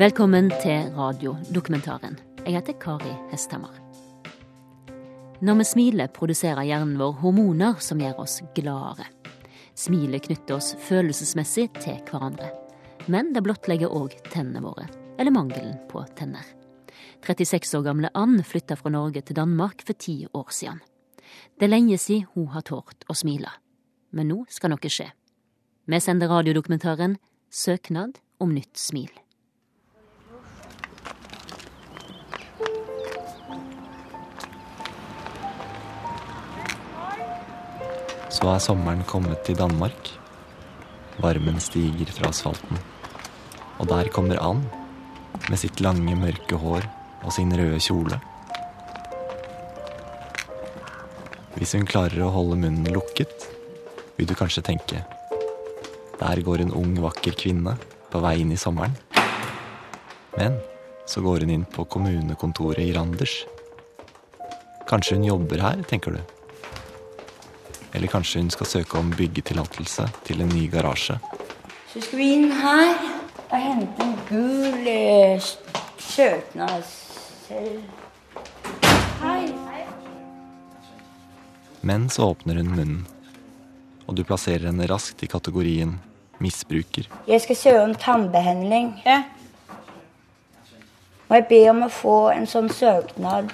Velkommen til radiodokumentaren. Jeg heter Kari Hesthammer. Når vi smiler, produserer hjernen vår hormoner som gjør oss gladere. Smilet knytter oss følelsesmessig til hverandre. Men det blottlegger òg tennene våre, eller mangelen på tenner. 36 år gamle Ann flytta fra Norge til Danmark for ti år siden. Det er lenge siden hun har tort å smile. Men nå skal noe skje. Vi sender radiodokumentaren Søknad om nytt smil. Så er sommeren kommet til Danmark. Varmen stiger fra asfalten. Og der kommer Ann med sitt lange, mørke hår og sin røde kjole. Hvis hun klarer å holde munnen lukket, vil du kanskje tenke der går en ung, vakker kvinne på vei inn i sommeren. Men så går hun inn på kommunekontoret i Randers. Kanskje hun jobber her, tenker du. Eller kanskje hun skal søke om byggetillatelse til en ny garasje. Så skal vi inn her og hente en gul eh, søknadsseddel. Hei. Men så åpner hun munnen, og du plasserer henne raskt i kategorien misbruker. Jeg skal søke om tannbehandling. Ja. Må jeg be om å få en sånn søknad?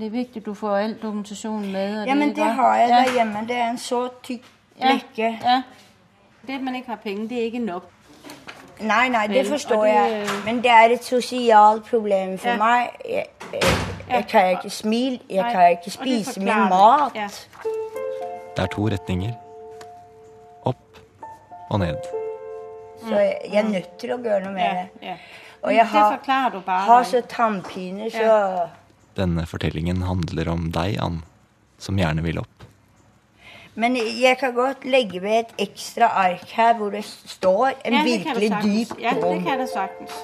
Det er viktig du får all dokumentasjonen med. og Ja, men er det har jeg ja. derhjemme. Det er en så tykk Ja. Ja. Det at man ikke har penge, det er ikke nok. Nei, nei, det forstår det- jeg. Men det er et sosialt problem for Ja. meg. Jeg, jeg, jeg kan ikke smile, jeg Nei, kan ikke spise min mat. det. Ja. Det er to retninger. Opp og ned. Så jeg, jeg er nødt til å gjøre noe med det. ja. Og jeg har, har så tannpine, så Denne fortellingen handler om deg, Ann, som gjerne vil opp. Men jeg kan godt legge ved et ekstra ark her hvor det står en ja, det virkelig dyp dyp Ja, det kan det sagtens.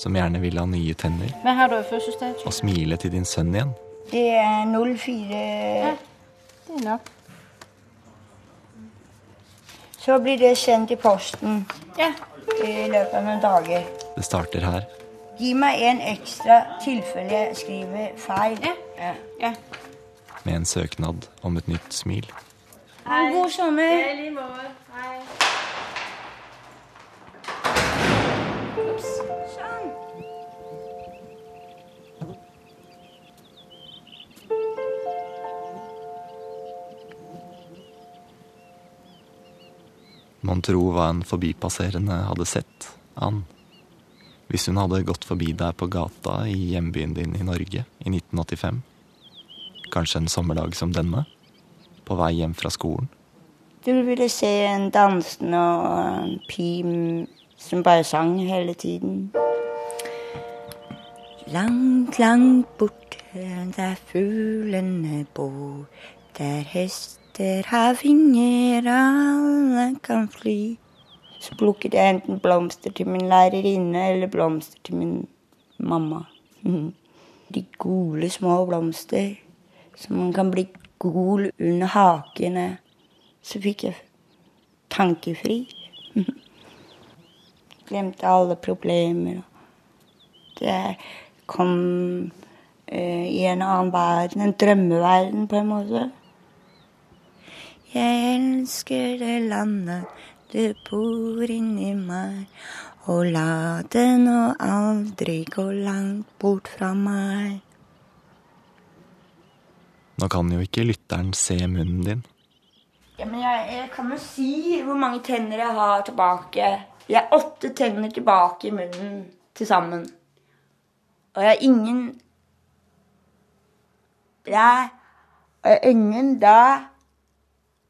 Som gjerne vil ha nye tenner Hvad har du i og smile til din sønn igjen. Det er 04 Det er nok. Så blir det sendt i posten Ja. i løpet av noen dager. Det starter her. Gi meg en ekstra tilfelle jeg skriver feil. Ja. Ja. med en søknad om et nytt smil. Ha en god sommer. Hei. Hej. Sånn. Mon tro hva en forbipasserende hadde sett, Ann. Hvis hun hadde gått forbi deg på gata i hjembyen din i Norge i 1985. Kanskje en sommerdag som denne, på vei hjem fra skolen. Du ville se en dansende og en pim som bare sang hele tiden. Langt, langt borte der fuglene bor, der hester har vinger, alle kan fly. Så plukket jeg enten blomster til min lærerinne eller blomster til min mamma. De gule, små blomster så man kan bli gol under hakene. Så fikk jeg tankefri. Glemte alle problemer. Det kom eh, i en annen verden, en drømmeverden på en måte. Jeg elsker det landet du bor inni meg, og la det nå aldri gå langt bort fra meg. Nå kan jo ikke lytteren se munnen din. Ja, men jeg, jeg kan jo si hvor mange tenner jeg har tilbake. Jeg har åtte tenner tilbake i munnen til sammen. Og jeg har ingen. Og jeg har ingen da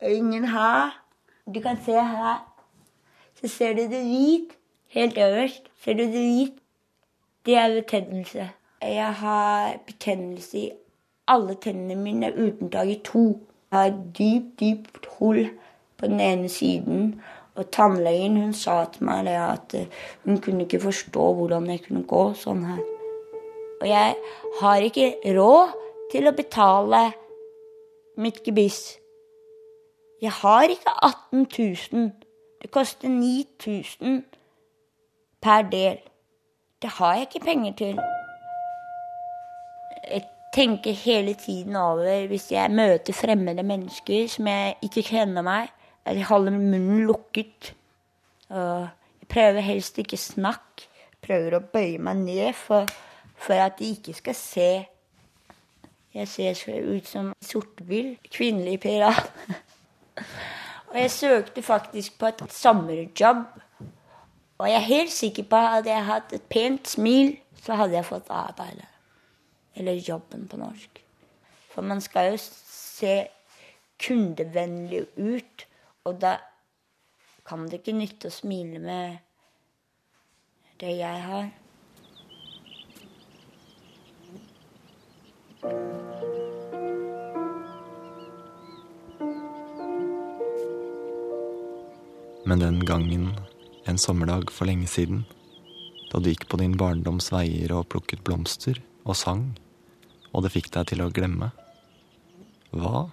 Og ingen her. Du kan se her. Så ser du det hvit. Helt øverst ser du det hvit. Det er betennelse. Jeg har betennelse i alle tennene mine unntatt to. Jeg har et dypt, dypt hull på den ene siden. Og tannlegen hun sa til meg at eh, hun kunne ikke forstå hvordan jeg kunne gå sånn her. Og jeg har ikke råd til å betale mitt gebiss. Jeg har ikke 18 000. Det koster 9000 per del. Det har jeg ikke penger til. Jeg tenker hele tiden over hvis jeg møter fremmede mennesker som jeg ikke kjenner meg, at jeg holder munnen lukket. Og jeg prøver helst ikke snakke. Prøver å bøye meg ned for, for at de ikke skal se. Jeg ser ut som sortbil. Kvinnelig pirat. Og jeg søkte faktisk på et sommerjobb. Og jeg er helt sikker på at hadde jeg hatt et pent smil, så hadde jeg fått arbeidet. Eller jobben på norsk. For man skal jo se kundevennlig ut, og da kan det ikke nytte å smile med det jeg har. Men den gangen, en sommerdag for lenge siden, da du gikk på din barndoms veier og plukket blomster og sang, og det fikk deg til å glemme, hva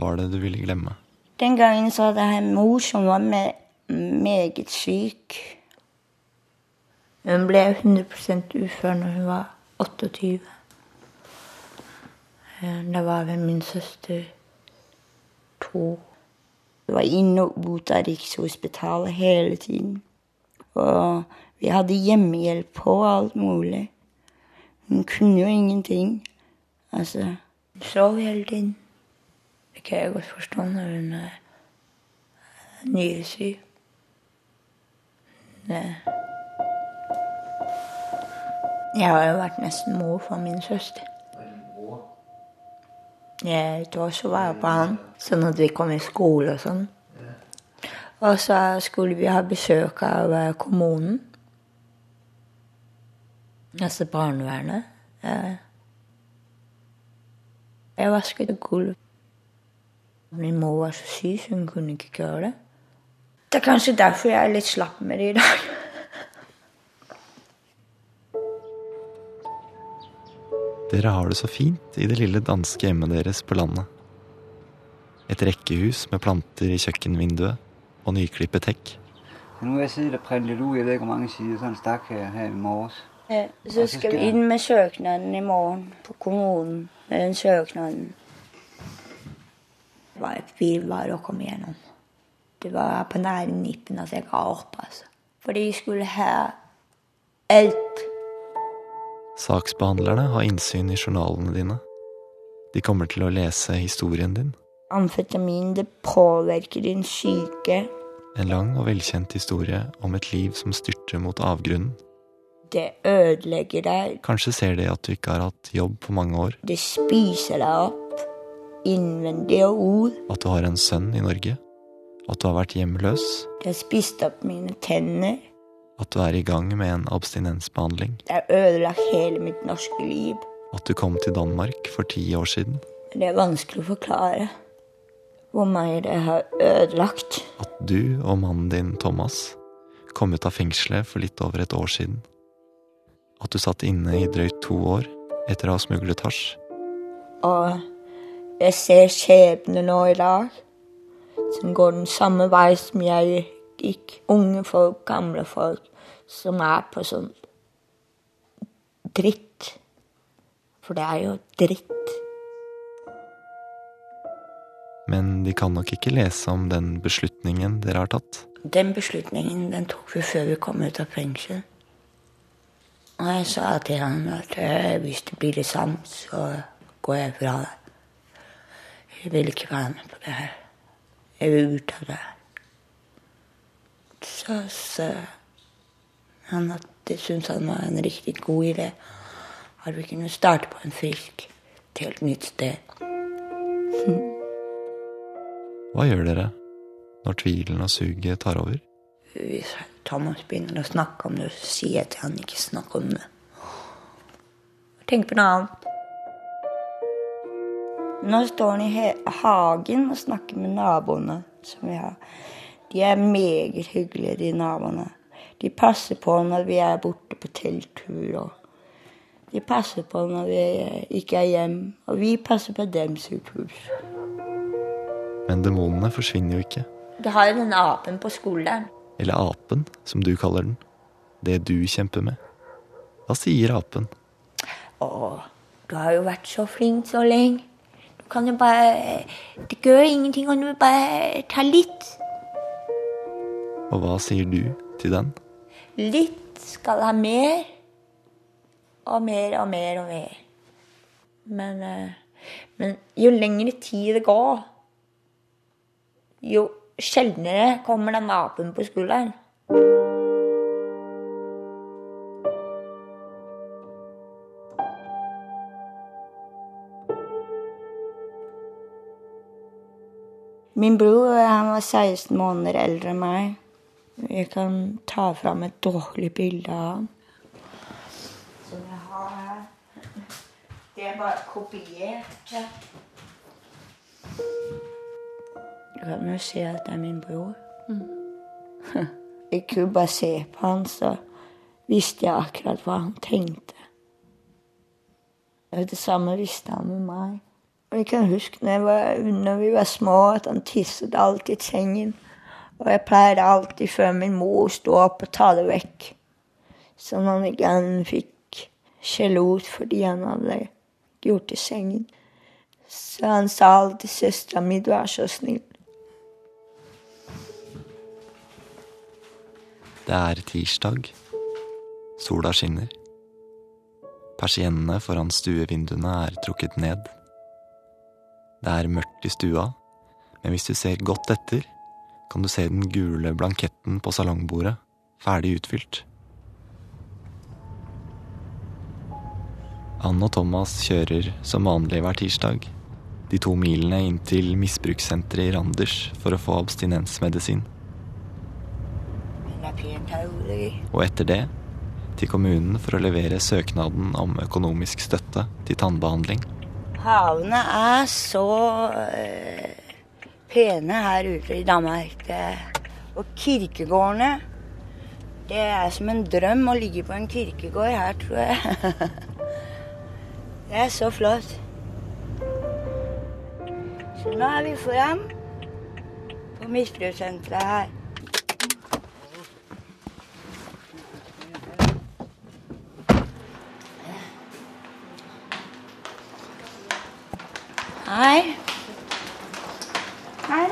var det du ville glemme? Den gangen så hadde jeg en mor som var med, meget syk. Hun ble 100% ufør når hun var 28. Eh, Da var vel min søster to. Vi var inne og ut av Rikshospitalet hele tiden. Og vi hadde hjemmehjelp på alt mulig. Hun kunne jo ingenting. Altså, hun sov hele tiden. Det kan jeg godt forstå når hun er nyresyk. Jeg har jo vært nesten mor for min søster. Jeg så var jeg på han, sånn at vi kom i skole og sånn. Og så skulle vi ha besøk av eh, kommunen. Altså barnevernet. Jeg vasket gulv. Min mor var så syk, så hun kunne ikke gjøre det. Det er kanskje derfor jeg er litt slapp med det i dag. Dere har det så fint i det lille danske hjemmet deres på landet. Et rekkehus med planter i kjøkkenvinduet og nyklippet hekk. Nå har jeg siddet og printet ud, jeg vet ikke hvor mange sider, sådan en stak her, her i morges. Så skal vi inn med søknaden i morgen på kommunen. Med den søknaden. Det var et virvar å komme gjennom. Det var på nære nippen at jeg ga opp, altså. For de skulle ha alt. Saksbehandlerne har innsyn i journalene dine. De kommer til å lese historien din. Amfetamin det påvirker din syke. En lang og velkjent historie om et liv som styrter mot avgrunnen. Det ødelegger deg. Kanskje ser de at du ikke har hatt jobb på mange år, Det spiser deg opp. Innvendig og ord. at du har en sønn i Norge, at du har vært hjemløs, Det har spist opp mine tenner. At du er i gang med en abstinensbehandling, har ødelagt hele mitt norske liv. at du kom til Danmark for ti år siden, Det er vanskelig å forklare hvor mye det har ødelagt. at du og mannen din Thomas kom ut av fengselet for litt over et år siden, at du satt inne i drøyt to år etter å ha smuglet hasj, Og jeg ser skjebne nå i dag som går den samme vei som jeg gikk. Unge folk, gamle folk som er på sånn dritt. For det er jo dritt. men de kan nok ikke lese om den beslutningen dere har tatt. Den beslutningen den tok vi før vi kom ut av fengsel. Og jeg sa til han at eh, hvis det blir det samme, så går jeg fra det. Jeg vil ikke være med på det her. Jeg vil ut av det her. Så sa han at det syntes han var en riktig god idé. At vi kunne starte på en frisk, helt nytt sted. Hva gjør dere når tvilen og suget tar over? Hvis Thomas begynner å snakke om det, så sier jeg til han ikke snakk om det. Tenk på noe annet. Nå står han i hagen og snakker med naboene som vi har. De er meget hyggelige, de naboene. De passer på når vi er borte på telttur. Og de passer på når vi ikke er hjemme. Og vi passer på dems hus. Men demonene forsvinner jo ikke. Du har jo den apen på skolen. Eller apen, som du kaller den. det du kjemper med? Hva sier apen? Å, du har jo vært så flink så lenge. Du kan jo bare Det gjør ingenting om du bare tar litt. Og hva sier du til den? Litt skal ha mer. Og mer og mer og mer. Men, eh, men jo lengre tid det går, jo sjeldnere kommer den apen på skulderen. Min bror han var 16 måneder eldre enn meg. Jeg kan ta fram et dårlig bilde av ham. Som jeg har her. Det er bare kopiert. Du kan jo se at det er min bror. Jeg kunne bare se på han, så visste jeg akkurat hva han tenkte. Det samme visste han med meg. Og jeg kan huske når, jeg var, når vi var små, at han tisset alltid i sengen. Og jeg pleide alltid før min mor sto opp og ta det vekk. Sånn at ikke han fikk skjellot fordi han hadde gjort i sengen. Så han sa alltid 'søstera mi, du er så snill'. Det er tirsdag. Sola skinner. Persiennene foran stuevinduene er trukket ned. Det er mørkt i stua, men hvis du ser godt etter, kan du se den gule blanketten på salongbordet, ferdig utfylt. Ann og Thomas kjører som vanlig hver tirsdag, de to milene inn til misbrukssenteret i Randers for å få abstinensmedisin. Og etter det til kommunen for å levere søknaden om økonomisk støtte til tannbehandling. Havene er så eh, pene her ute i Danmark. Og kirkegårdene Det er som en drøm å ligge på en kirkegård her, tror jeg. Det er så flott. Så nå er vi foran på misbrukssenteret her. Hei. Hei,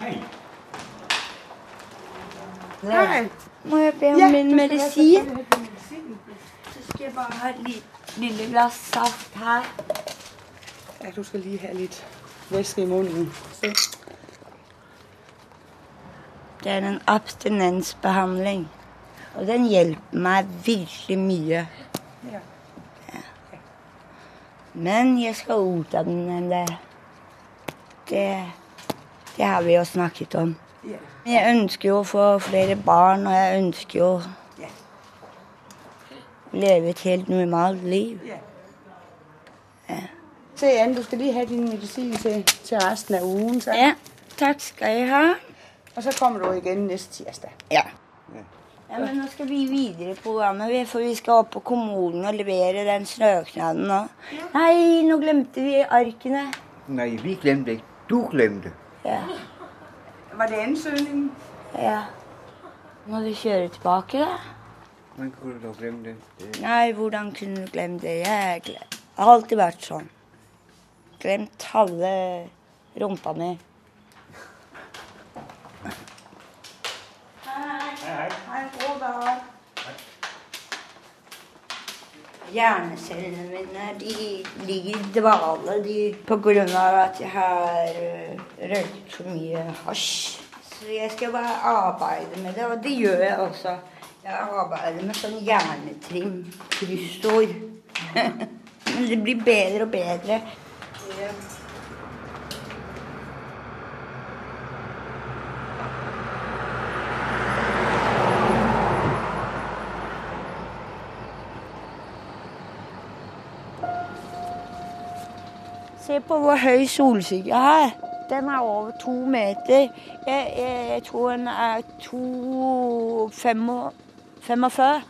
hei. Hei. Må jeg be om min medisin? Så skal jeg bare ha et li- lille glass saft her. Ja, du skal lige have lidt væske i munden. Se. Det er en abstinensbehandling. Og den hjelper meg virkelig mye. Ja. Ja. Men jeg skal ut av den en del. Det, det har vi jo snakket om. Jeg ønsker jo å få flere barn, og jeg ønsker jo å leve et helt normalt liv. Ja. Se, Anne, du skal lige have din medicin til, til resten av ugen. Så. Ja, takk skal jeg ha. Og så kommer du igjen neste tirsdag. Ja. Ja, men nå skal vi videre i programmet, for vi skal opp på kommunen og levere den søknaden nå. Nei, nå glemte vi arkene. Nei, vi glemte ikke. Du glemte. Ja. Var det ansøgningen? ja. Må du kjøre tilbake, da? Hvordan kunne du dog glemme det? Nei, hvordan kunne du glemme det? Jeg har alltid vært sånn. Glemt halve rumpa mi. Hjernecellene mine de ligger i dvale pga. at jeg har øh, røykt for mye hasj. Så jeg skal bare arbeide med det, og det gjør jeg også. Jeg arbeider med sånn hjernetrim, kryssord. Men det blir bedre og bedre. Se på hvor høy solsikke jeg har. Den er over to meter. Jeg, jeg, jeg tror den er to fem- 45.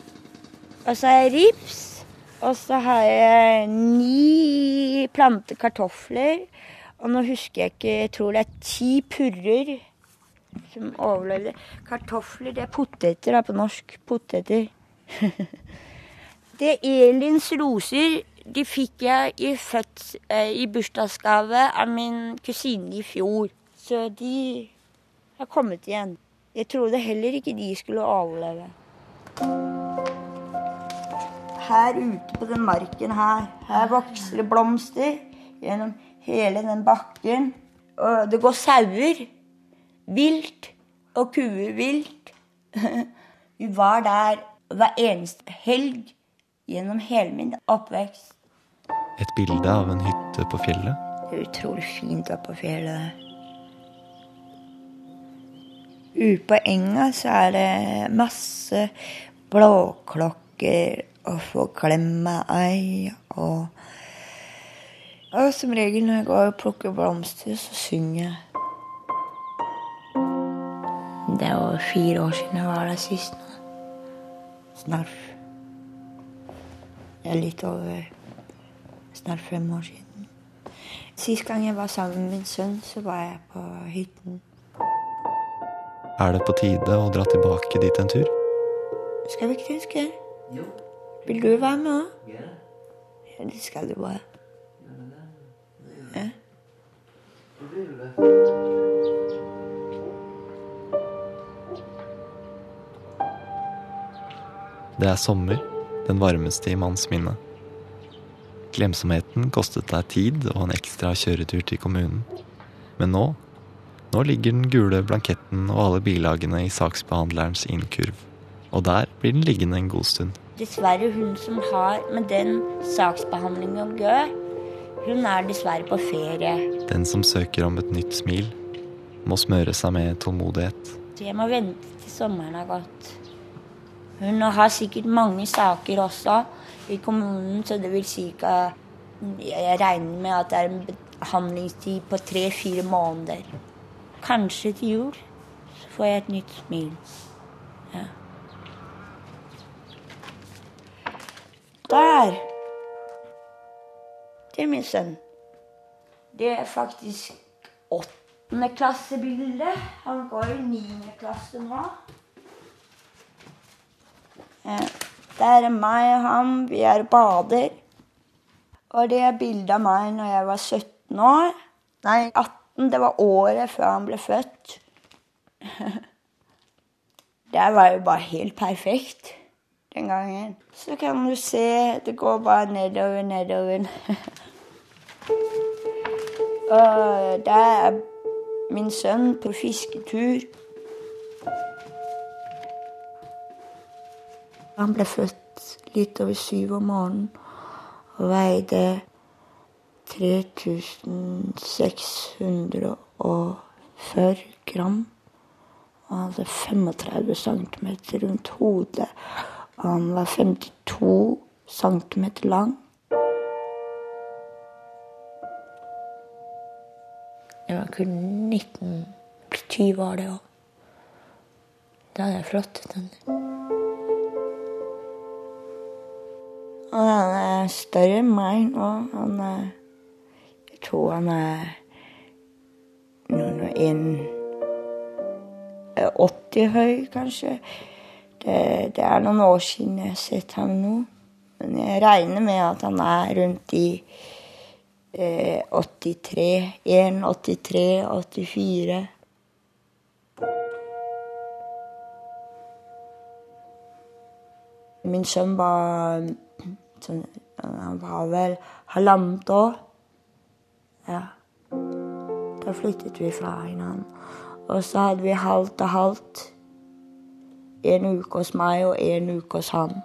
Og så har jeg rips. Og så har jeg ni plante kartofler. Og nå husker jeg ikke, jeg tror det er ti purrer. som overlevde. Kartofler, det er poteter da, på norsk. Poteter. det er Elins roser. De fikk jeg i, føds, eh, i bursdagsgave av min kusine i fjor. Så de har kommet igjen. Jeg trodde heller ikke de skulle overleve. Her ute på den marken her, her vokser det blomster gjennom hele den bakken. Og det går sauer. Vilt. Og kuer vilt. Vi var der hver eneste helg gjennom hele min oppvekst. Et bilde av en hytte på fjellet. Det er utrolig fint oppe på fjellet. Ute på enga så er det masse blåklokker og få klemme ei og Og som regel når jeg går og plukker blomster, så synger jeg. Det er over fire år siden jeg var der sist nå. Snart Det er litt over snart fem år siden. Sist gang jeg var sammen med min sønn, så var jeg på hytten. Er det på tide å dra tilbake dit en tur? Skal vi ikke det, Oskar? Jo. Vil du være med òg? Ja. ja. Det skal du bare. Ja. Det er sommer, den varmeste i manns minne. Glemsomheten kostet deg tid og en ekstra kjøretur til kommunen. Men nå, nå ligger den gule blanketten og alle bilagene i saksbehandlerens innkurv. Og der blir den liggende en god stund. Dessverre hun som har med den saksbehandlingen å gjøre, hun er dessverre på ferie. Den som søker om et nytt smil, må smøre seg med tålmodighet. Jeg må vente til sommeren har gått. Hun har sikkert mange saker også i kommunen, så det vil si at jeg regner med at det er en behandlingstid på tre-fire måneder. Kanskje til jul så får jeg et nytt smil. Ja. Der! Er min sønn. Det er faktisk åttende klassebilde. Han går i niende klasse nå. Ja. Der er meg og han. Vi er og bader. Og det er bilde av meg når jeg var 17 år. Nei, 18. Det var året før han ble født. Det var jo bare helt perfekt den gangen. Så kan du se det går bare nedover, nedover. Og der er min sønn på fisketur. Han ble født litt over syv om morgenen og veide 3640 gram. Og han hadde 35 cm rundt hodet. Og han var 52 cm lang. Jeg var kun 19 20 år, det òg. Da hadde jeg flottet tenner. Og han er større enn meg nå. Han er Jeg tror han er noen og en 80 høy, kanskje. Det, det, er noen år siden jeg har sett ham nå. Men jeg regner med at han er rundt i eh, 83. 1,83, 84. Min sønn var sånn, Han var vel halvannet år. Ja. Da flyttet vi fra hverandre. Og så hadde vi halvt og halvt. En uke hos meg og en uke hos han.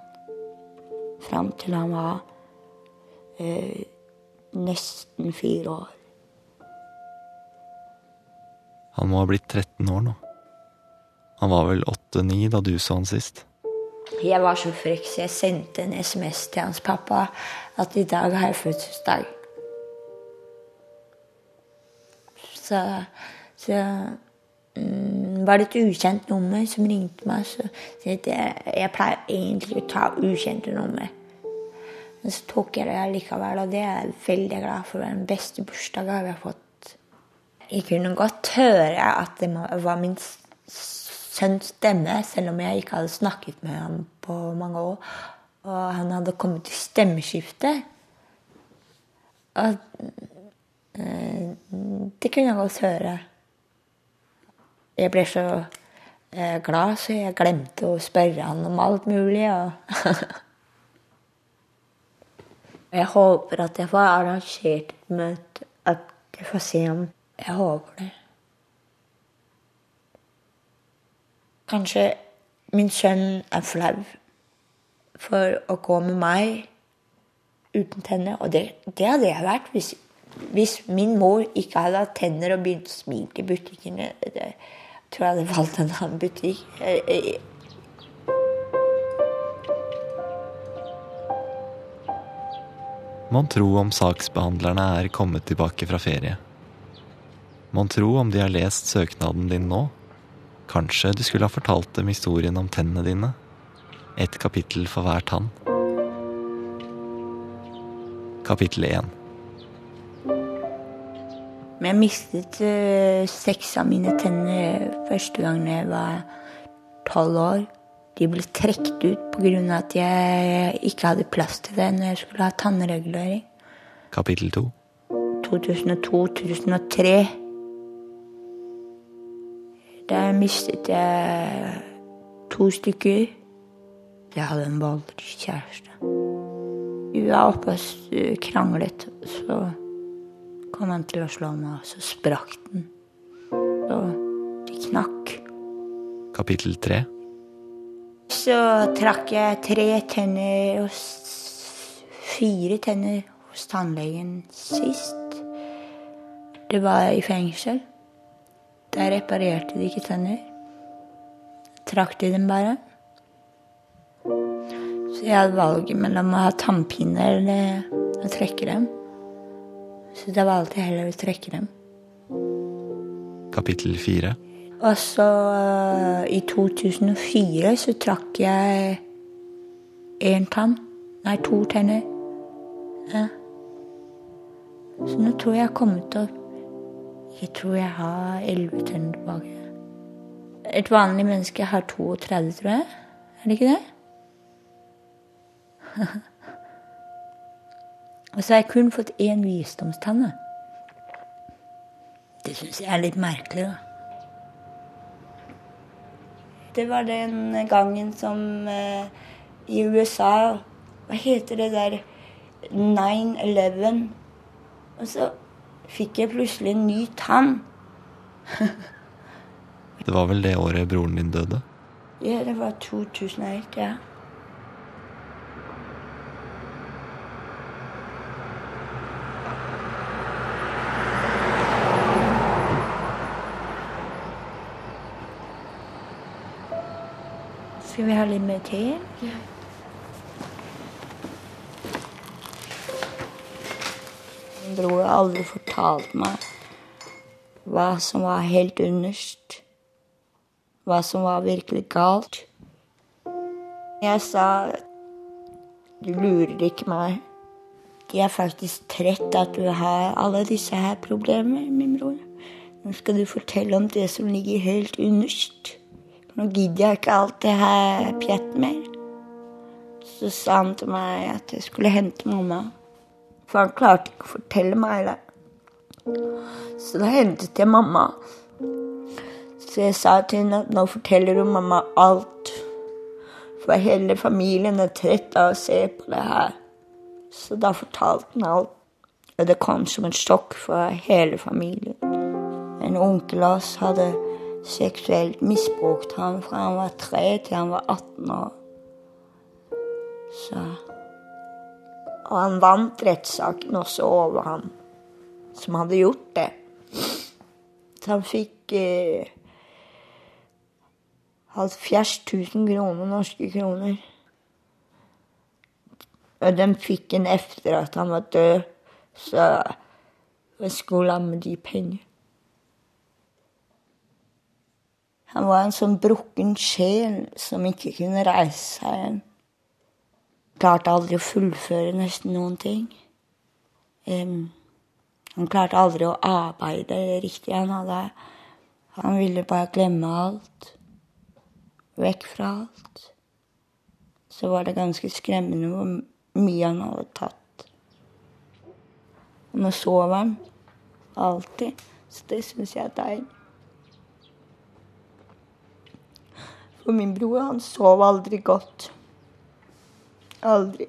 Fram til han var eh, nesten fire år. Han må ha blitt 13 år nå. Han var vel 8-9 da du så han sist? Jeg var så frekk, så jeg sendte en SMS til hans pappa at i dag har jeg fødselsdag. Så, så mm, var det et ukjent nummer som ringte meg. Så, så jeg, jeg pleier egentlig å ta ukjente nummer. Men så tok jeg det likevel, og det er jeg veldig glad for. Det er den beste bursdagen jeg har fått. Jeg kunne godt høre at det var min sønns stemme, selv om jeg ikke hadde snakket med ham på mange år. Og han hadde kommet til stemmeskifte. Og eh, det kunne jeg godt høre. Jeg ble så eh, glad, så jeg glemte å spørre han om alt mulig. Og jeg håper at jeg får arrangert et møte, at jeg får se ham. Jeg håper det. Kanskje min sønn er flau for å gå med meg uten tenner. Og det, det hadde jeg vært hvis, hvis, min mor ikke hadde hatt tenner og begynt å smile i butikkene. Jeg tror jeg hadde valgt en annen butikk. Mon tro om saksbehandlerne er kommet tilbake fra ferie. Mon tro om de har lest søknaden din nå. Kanskje du skulle ha fortalt dem historien om tennene dine? Et kapittel for hver tann. Kapittel 1. Jeg mistet uh, seks av mine tenner første gang jeg var tolv år. De ble trukket ut pga. at jeg ikke hadde plass til det når jeg skulle ha tannregulering. Kapittel 2. 2002-2003. Der mistet jeg to stykker. Jeg hadde en voldelig kjæreste. Vi var oppe og kranglet, så kom han til å slå meg, og så sprakk den. Og det knakk. Kapittel 3. Så trakk jeg tre tenner og fire tenner hos tannlegen sist. Det var i fengsel. Der reparerte de ikke tenner. Trakk de dem bare. Så jeg hadde valget mellom å ha tannpine eller å trekke dem. Så da valgte jeg heller å trekke dem. Kapittel 4. Og så uh, i 2004 så trakk jeg én tann. Nei, to tenner. Ja. Så nå tror jeg jeg har kommet opp Jeg tror jeg har elleve tenner tilbake. Et vanlig menneske har 32, tror jeg. Er det ikke det? Og så har jeg kun fått én visdomstanne. Det syns jeg er litt merkelig, da. Det var den gangen som eh, i USA Hva heter det der 9-11. Og så fikk jeg plutselig en ny tann. Det var vel det året broren din døde? Ja, det var 2001, ja. Skal vi ha litt mer te? Ja. Bror har aldri fortalt meg hva som var helt underst. Hva som var virkelig galt. Jeg sa du lurer ikke meg. De er faktisk trett at du har alle disse her problemene, min bror. Nå skal du fortelle om det som ligger helt underst. Nå gidder jeg ikke alt det her pjettet mer. Så sa han til meg at jeg skulle hente mamma. For han klarte ikke å fortelle meg det. Så da hentet jeg mamma. Så jeg sa til henne at nå forteller du mamma alt. For hele familien er trett av å se på det her. Så da fortalte han alt. Og det kom som en sjokk for hele familien. En onkel av oss hadde seksuelt misbrukt ham fra han var tre til han var 18 år. Så Og han vant rettssaken også over ham som hadde gjort det. Så han fikk eh, 70 000 kroner, norske kroner. Og de fikk en etter at han var død, så jeg skulle ha med de penger. Han var en sånn brukken sjel som ikke kunne reise seg igjen. Klarte aldri å fullføre nesten noen ting. Um, han klarte aldri å arbeide riktig. Han hadde Han ville bare glemme alt. Vekk fra alt. Så var det ganske skremmende hvor mye han hadde tatt. Nå sover han alltid, så det syns jeg er deilig. For min bror, han sov aldri godt. Aldri.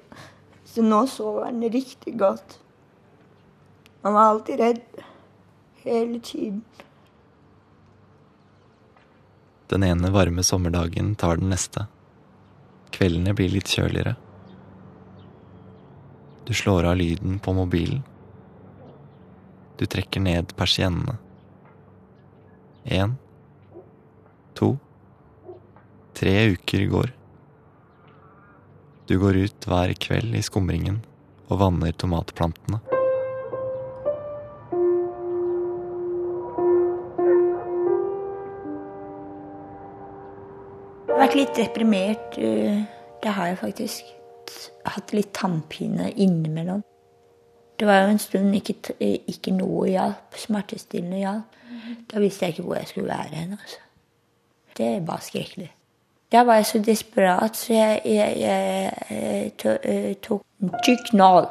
Så nå sover han riktig godt. Han var alltid redd. Hele tiden. Den ene varme sommerdagen tar den neste. Kveldene blir litt kjøligere. Du slår av lyden på mobilen. Du trekker ned persiennene. Én. To. Tre uker går. Du går ut hver kveld i skumringen og vanner tomatplantene. Jeg har vært litt deprimert. eh, Det har jeg faktisk. Hatt litt tannpine innimellom. Det var jo en stund ikke, eh, ikke noe hjalp. Smertestillende hjalp. Da visste jeg ikke hvor jeg skulle være hen. Altså. Det var skrekkelig. Da var jeg så desperat, så jeg, jeg, jeg, to- tok en tykk nål.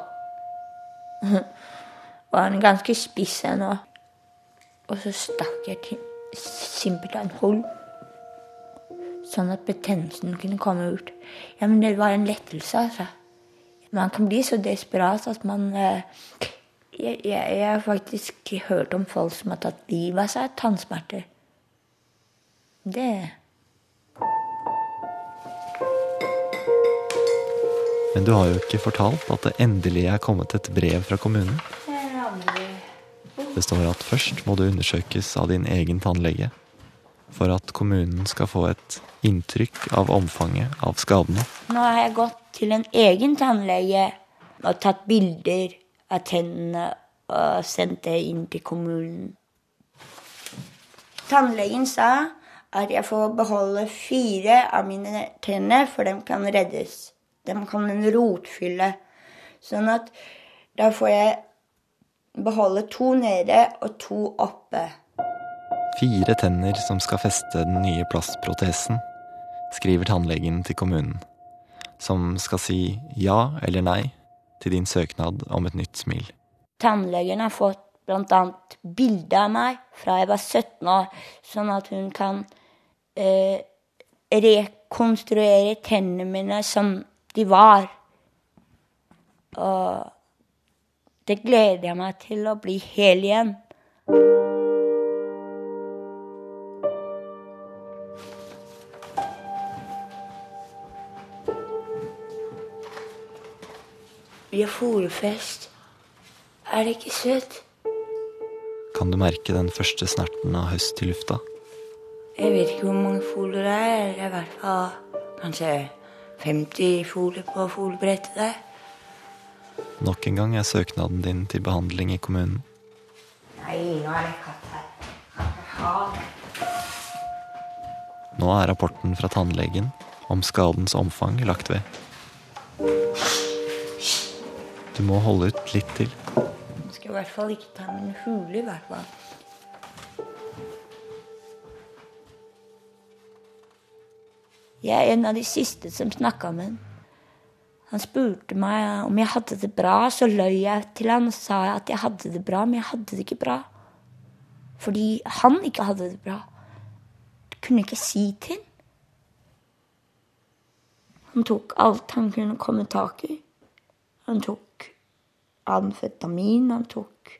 Og den er ganske spiss ennå. Og så stakk jeg til simpelthen hull sånn at betennelsen kunne komme ut. Ja, men det var en lettelse, altså. Man kan bli så desperat at man eh, jeg, jeg, jeg har faktisk hørt om folk som har tatt livet av seg av tannsmerter. Det Men du har jo ikke fortalt at det endelig er kommet et brev fra kommunen. Det står at først må du undersøkes av din egen tannlege for at kommunen skal få et inntrykk av omfanget av skadene. Nå har jeg gått til en egen tannlege og tatt bilder av tennene og sendt det inn til kommunen. Tannlegen sa at jeg får beholde fire av mine tenner, for de kan reddes. De kan en rotfylle. Sånn at da får jeg beholde to nede og to oppe. Fire tenner som skal feste den nye plastprotesen, skriver tannlegen til kommunen. Som skal si ja eller nei til din søknad om et nytt smil. Tannlegen har fått bl.a. bilde av meg fra jeg var 17 år, sånn at hun kan eh, rekonstruere tennene mine som de var. Og det gleder jeg meg til å bli hel igjen. Vi har fòrfest. Er det ikke søtt? Kan du merke den første snerten av høst i lufta? Jeg vet ikke hvor mange foler det er. Det er i hvert fall kanskje 50 foler på folebrettet der. Nok en gang er søknaden din til behandling i kommunen. Nei, nå er det katt her. Katt Nå er rapporten fra tannlegen om skadens omfang lagt ved. Du må holde ut litt til. Jeg skal i hvert fall ikke ta med en hule, i hvert fall. Jeg er en av de siste som snakka med ham. Han spurte meg om jeg hadde det bra, så løy jeg til han og sa at jeg hadde det bra, men jeg hadde det ikke bra. Fordi han ikke hadde det bra. Det kunne jeg ikke si til han. Han tok alt han kunne komme tak i. Han tok amfetamin, han tok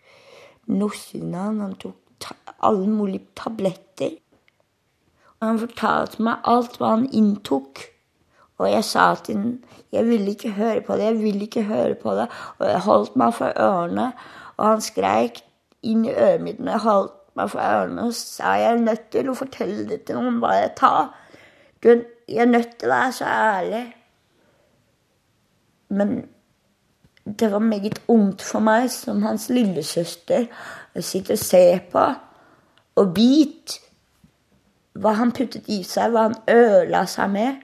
Nosinan, han tok alle mulige tabletter. Han fortalte meg alt hva han inntok. Og jeg sa til ham jeg ville ikke høre på det, jeg ville ikke høre på det. Og jeg holdt meg for ørene, og han skreik inn i mitt når jeg holdt meg for ørene, og sa jeg er nødt til å fortelle det til noen jeg tar. Du, jeg er nødt til å være så ærlig. Men det var meget ungt for meg som hans lillesøster å sitte og se på og bite hva han puttet i seg, hva han ødela seg med.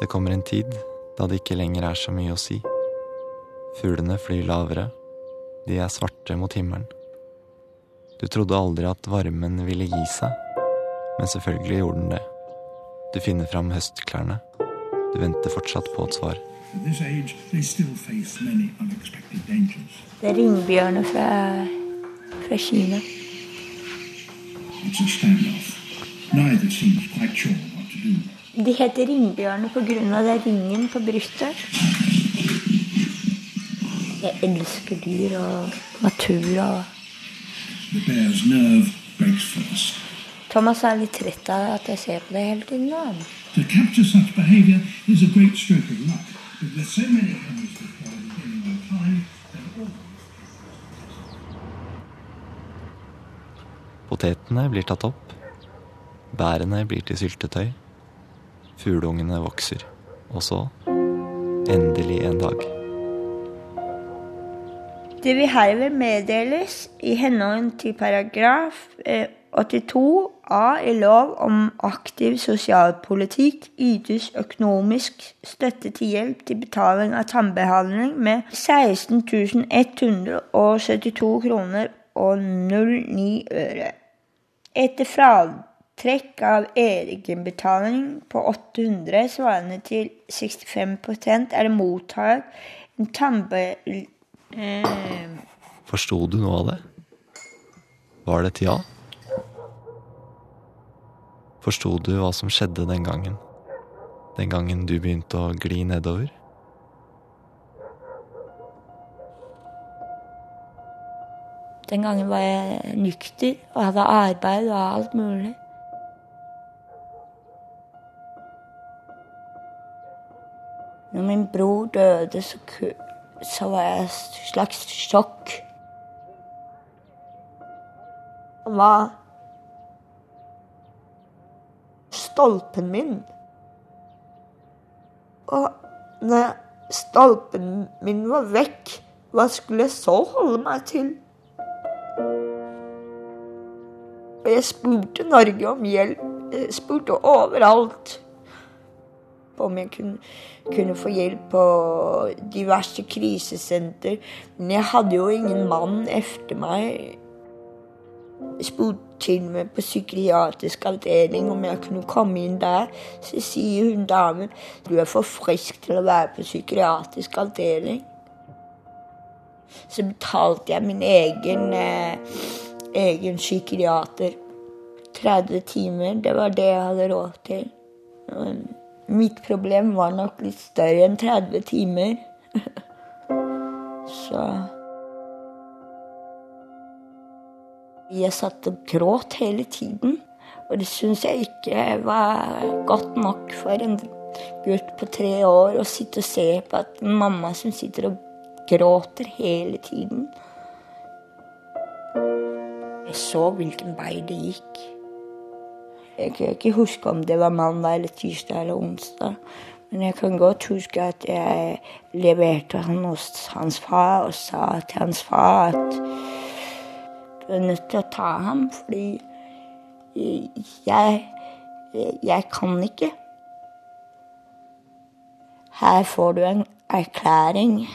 Det kommer en tid da det ikke lenger er så mye å si. Fuglene flyr lavere, De er svarte mot himmelen. Du trodde aldri at varmen ville gi seg, men selvfølgelig gjorde den det. Du finner fram høstklærne. Du venter fortsatt på et svar. At this age, they still face many unexpected dangers. Det er ringbjørner fra, fra Kina. It's a standoff. Neither seems quite sure what to do. De heter ringbjørner pga. den ringen på brystet. Jeg elsker dyr og natur og The bear's nerve breaks first. Thomas er litt trett av at jeg ser på det hele tiden. nå. To capture such behavior is a great stroke of luck, Potetene blir tatt opp. Bærene blir til syltetøy. Fugleungene vokser. Og så, endelig en dag, Det vil herved meddeles i henhold til paragraf eh, 82 a i lov om aktiv sosialpolitikk ytes økonomisk støtte til hjelp til betaling av tannbehandling med 16 172 kroner og 09 øre. Etter fratrekk av egenbetaling på 800 svarende til 65 er det mottatt en tannbe... Eh, Forsto du noe av det? Var det et ja? Forsto du hva som skjedde den gangen? Den gangen du begynte å gli nedover? Den gangen var jeg nykter og hadde arbeid og alt mulig. Når min bror døde, så, så var jeg et slags sjokk. Han stolpen min. Og når stolpen min var vekk, hva skulle jeg så holde meg til? Og jeg spurte Norge om hjelp. Jeg spurte overalt om jeg kunne, kunne få hjelp på diverse krisesenter. Men jeg hadde jo ingen mann efter meg. Jeg spurte til meg på psykiatrisk avdeling om jeg kunne komme inn der. Så sier hun damen du er for frisk til å være på psykiatrisk avdeling. Så betalte jeg min egen, eh, egen psykiater. 30 timer, det var det jeg hadde råd til. Mitt problem var nok litt større enn 30 timer. Så Jeg satt og gråt hele tiden. Og det syns jeg ikke var godt nok for en gutt på tre år å sitte og se på at mamma som sitter og gråter hele tiden. Jeg så hvilken vei det gikk. Jeg kan ikke huske om det var mandag eller tirsdag eller onsdag. Men jeg kan godt huske at jeg leverte han hos hans far og sa til hans far at er nødt til å ta ham, fordi jeg, jeg kan ikke. Her får du en erklæring.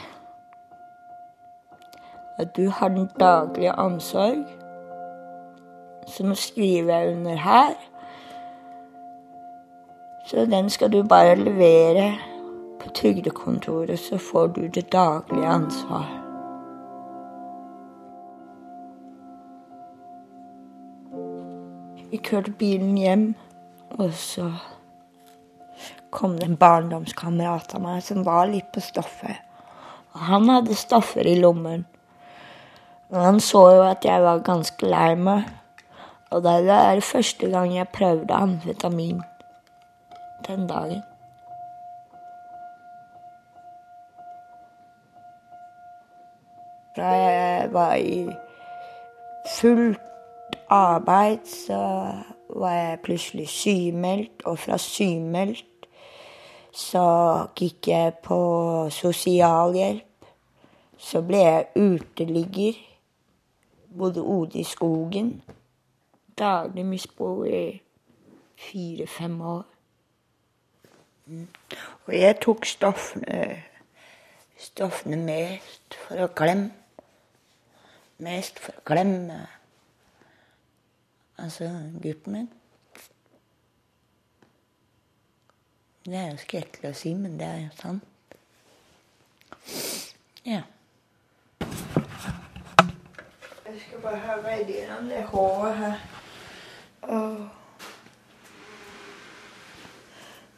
At du har den daglige omsorg. Så nå skriver jeg under her. Så den skal du bare levere på trygdekontoret, så får du det daglige ansvar. Vi kjørte bilen hjem, og så kom det en barndomskamerat av meg som var litt på stoffet. Han hadde stoffer i lommen. Og han så jo at jeg var ganske lei meg. Og det er det første gang jeg prøvde amfetamin den dagen. Da jeg var i fullt arbeid, så var jeg plutselig symeldt, og fra symeldt så gikk jeg på sosialhjelp. Så ble jeg uteligger. Bodde ute i skogen. Daglig misbruk i fire-fem år. Mm. Og jeg tok stoffene, stoffene mest for å glemme. mest for å glemme altså gutten min. Det er jo skrekkelig å si, men det er jo sant. Ja. Jeg skal bare ha redd gjennom det håret her. Og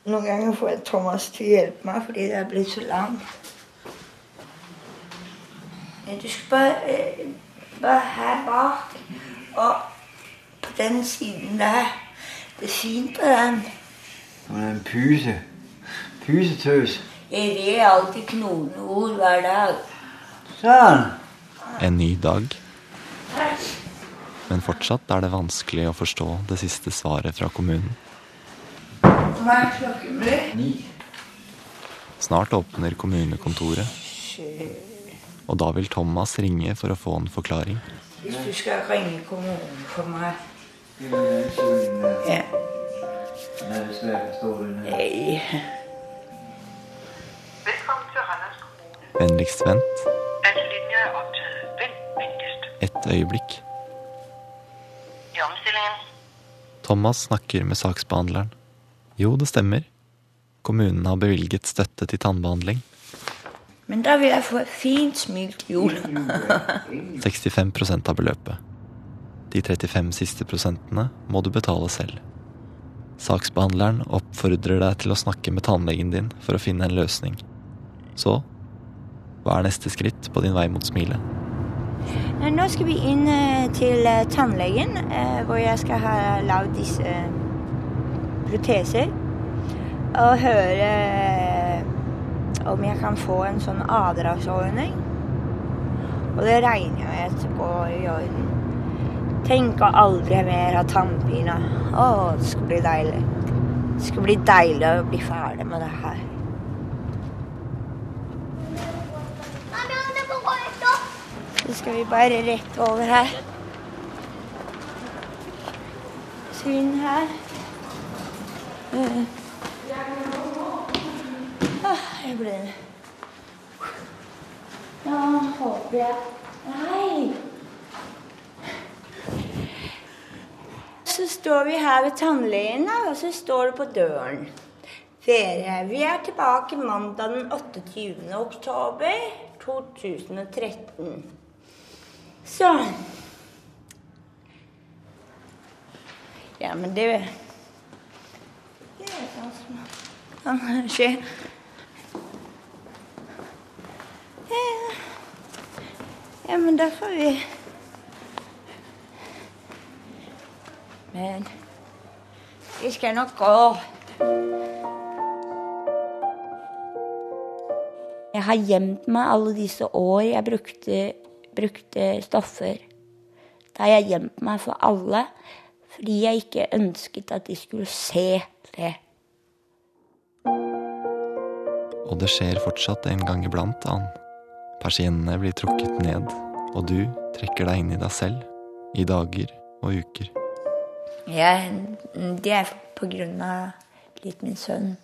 Noen ganger får jeg Thomas til å hjelpe meg fordi det er blitt så langt. Du skal bare, eh, bare her bak og den siden der. Det er fint på den. Hun er en puse. Pusetøs. Jeg rir alltid knoneord hver dag. Sånn. En ny dag. Men fortsatt er det vanskelig å forstå det siste svaret fra kommunen. Hva er klokken blitt? Snart åpner kommunekontoret, og da vil Thomas ringe for å få en forklaring. Hvis du skal ringe kommunen for meg Ja. Nei. Vennligst vent et øyeblikk. Thomas snakker med saksbehandleren. Jo, det stemmer. Kommunen har bevilget støtte til tannbehandling. Men da vil jeg få et fint smil til jul. 65% av beløpet. De 35 siste prosentene må du betale selv. Saksbehandleren oppfordrer deg til å snakke med tannlegen din for å finne en løsning. Så hva er neste skritt på din vei mot smilet? Eh, Nå skal vi inn eh, til eh, tannlegen, hvor jeg skal ha lagd disse proteser. Og høre om jeg kan få en sånn avdragsordning. Og det regner jeg med går i orden. Tenk å aldri mer ha tannpine. Å, det skal bli deilig. Det skal bli deilig å bli ferdig med det her. Så skal vi bare rett over her. Inn her. Eh. Ah, jeg ble Ja, håper jeg Nei! Så står vi her ved tannlegen, og så står det på døren. Ferie. Vi er tilbake mandag den 28. oktober 2013. Sånn. Ja, men det Det er sånn som kan skje. Ja, men da får vi Men vi skal nok gå. Jeg har gjemt meg alle disse år jeg brukte, brukte stoffer. Da har jeg gjemt meg for alle fordi jeg ikke ønsket at de skulle se det. Og det skjer fortsatt en gang iblant, Ann. Persiennene blir trukket ned, og du trekker deg inn i deg selv i dager og uker. Jeg, det er av litt min sønn.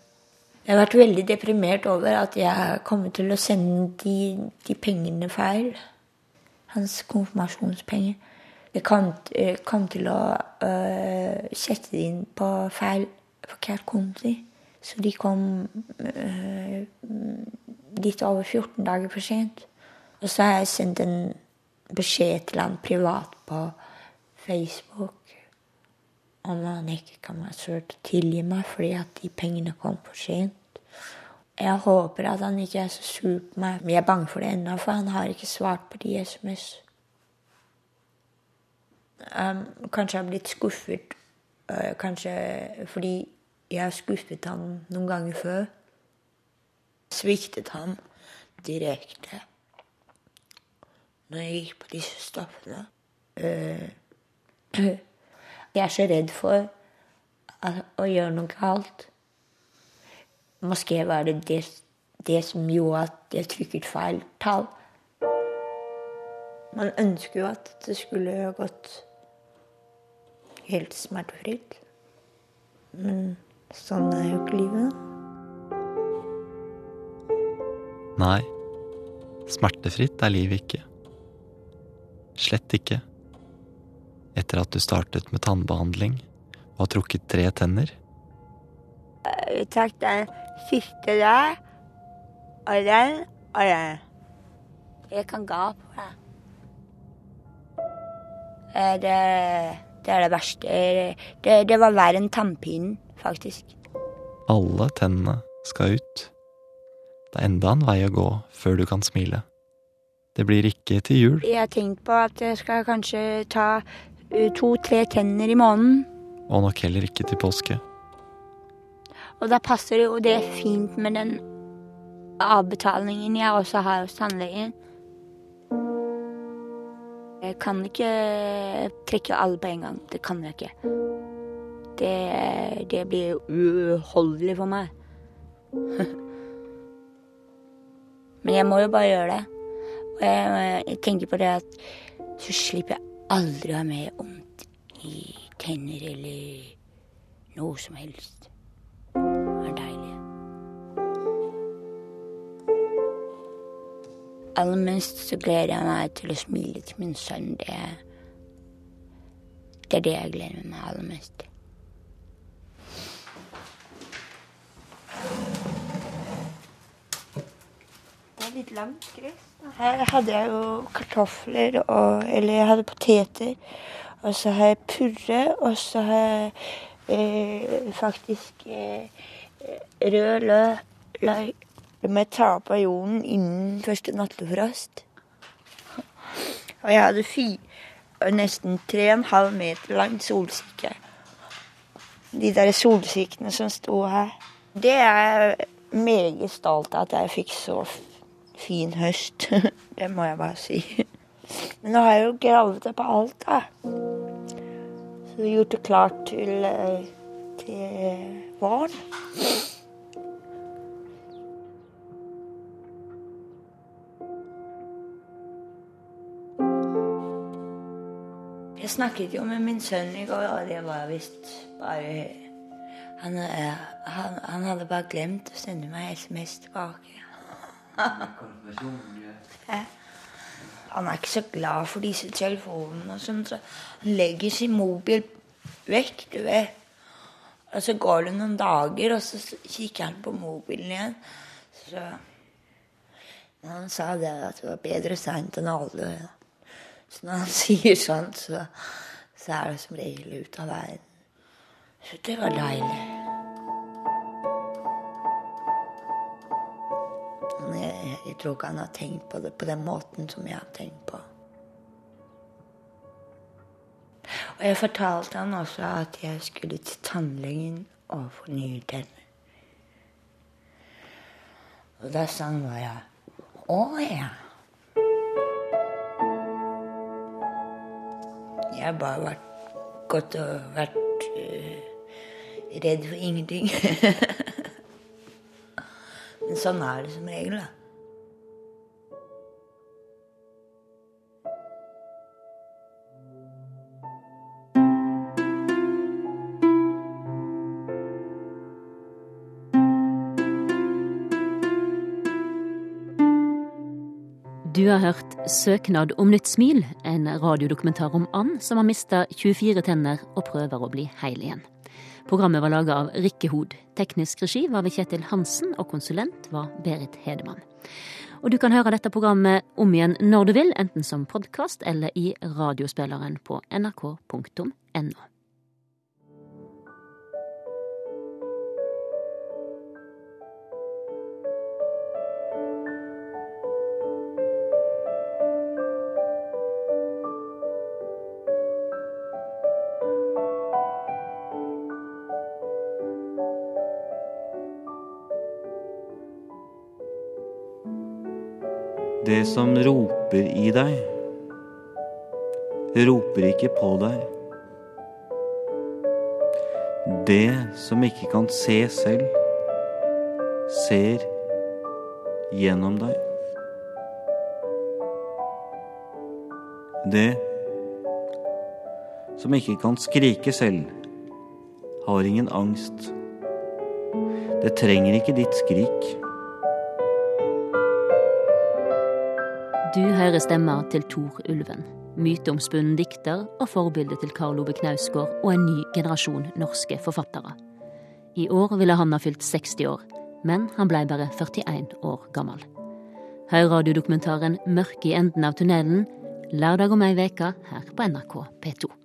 Jeg har vært veldig deprimert over at jeg kommer til å sende de, de pengene feil. Hans konfirmasjonspenger. Jeg kom, eh, kom til å øh, sette det inn på feil, forkert konti. Så de kom øh, litt over 14 dager for sent. Og så har jeg sendt en beskjed til han privat på Facebook om han ikke kan være søl til å tilgi meg fordi at de pengene kom for sent. Jeg håper at han ikke er så sur på meg, men jeg er bange for det ennå, for han har ikke svart på de SMS. Um, kanskje jeg har blitt skuffet, uh, kanskje fordi jeg har skuffet ham noen ganger før. Sviktet ham direkte når jeg gikk på disse stoffene. Uh, jeg er så redd for å gjøre noe galt. Måske var det, det det som gjorde at jeg trykket feil tall. Man ønsker jo at det skulle ha gått helt smertefritt. Men sånn er jo ikke livet. Nei, smertefritt er livet ikke. slett ikke. Etter at du startet med tannbehandling og har trukket tre tenner, Vi trakk den siste der, og den, og den. Jeg kan ga på det. Eh, Det, det er det verste. Det, det var verre enn tannpinen, faktisk. alle tennene skal ut. Det er enda en vei å gå før du kan smile. Det blir ikke til jul, Jeg har tenkt på at jeg skal kanskje ta to-tre tenner i måneden. og nok heller ikke til påske. Og da passer det jo det fint med den avbetalingen jeg også har hos tannlegen. Jeg kan ikke trekke alle på en gang. Det kan jeg ikke. Det, det blir uholdelig for meg. Men jeg må jo bare gjøre det. Og jeg, jeg tenker på det at så slipper jeg aldri ha mer vondt i tenner eller noe som helst. Det var deilig. Aller mest så gleder jeg meg til å smile til min sønn. Det, det er det jeg gleder meg aller mest til. Litt langt gress. Her hadde jeg jo kartofler, og, eller jeg hadde poteter. Og så har jeg purre, og så har jeg eh, faktisk eh, rød løk. Det må jeg ta opp av jorden innen første nattefrost. Og jeg hadde fi, nesten 3,5 meter lang solsikke. De der solsikkene som sto her. Det er jeg meget stolt av at jeg fikk så fin høst. Det må jeg bare si. Men nå har jeg jo gravd opp alt, da. Så gjort det klart til, eh, til våren. Jeg snakket jo med min sønn i går, og det var visst bare han, eh, han, han hadde bare glemt å sende meg SMS tilbake. Han er ikke så glad for disse telefonene sånn, så han legger sin mobil vekk, du vet. Og så går det noen dager, og så kikker han på mobilen igjen. Så Men han sa det at det var bedre seint enn aldri. Så når han sier sånt, så, så er det som regel ut av verden. Så det var deilig. Tror ikke han har tenkt på det på den måten som jeg har tenkt på. Og jeg fortalte han også at jeg skulle til tannlegen og fornye nye tenner. Og da sa han bare Å ja. Jeg har bare vært gått og vært uh, redd for ingenting. Men sånn er det som regel, da. Du har hørt Søknad om nytt smil, en radiodokumentar om and som har mista 24 tenner og prøver å bli heil igjen. Programmet var laga av Rikke Hod. Teknisk regi var ved Kjetil Hansen, og konsulent var Berit Hedemann. Og du kan høre dette programmet om igjen når du vil, enten som podkast eller i radiospilleren på nrk.no. Det som roper i deg, roper ikke på deg. Det som ikke kan se selv, ser gjennom deg. Det som ikke kan skrike selv, har ingen angst. Det trenger ikke ditt skrik. Du hører stemmer til Tor Ulven. myteomspunnen dikter og forbilde til Karl Ove Knausgård og en ny generasjon norske forfattere. I år ville han ha fylt 60 år, men han blei bare 41 år gammel. Hør radiodokumentaren 'Mørket i enden av tunnelen' lørdag om ei veke her på NRK P2.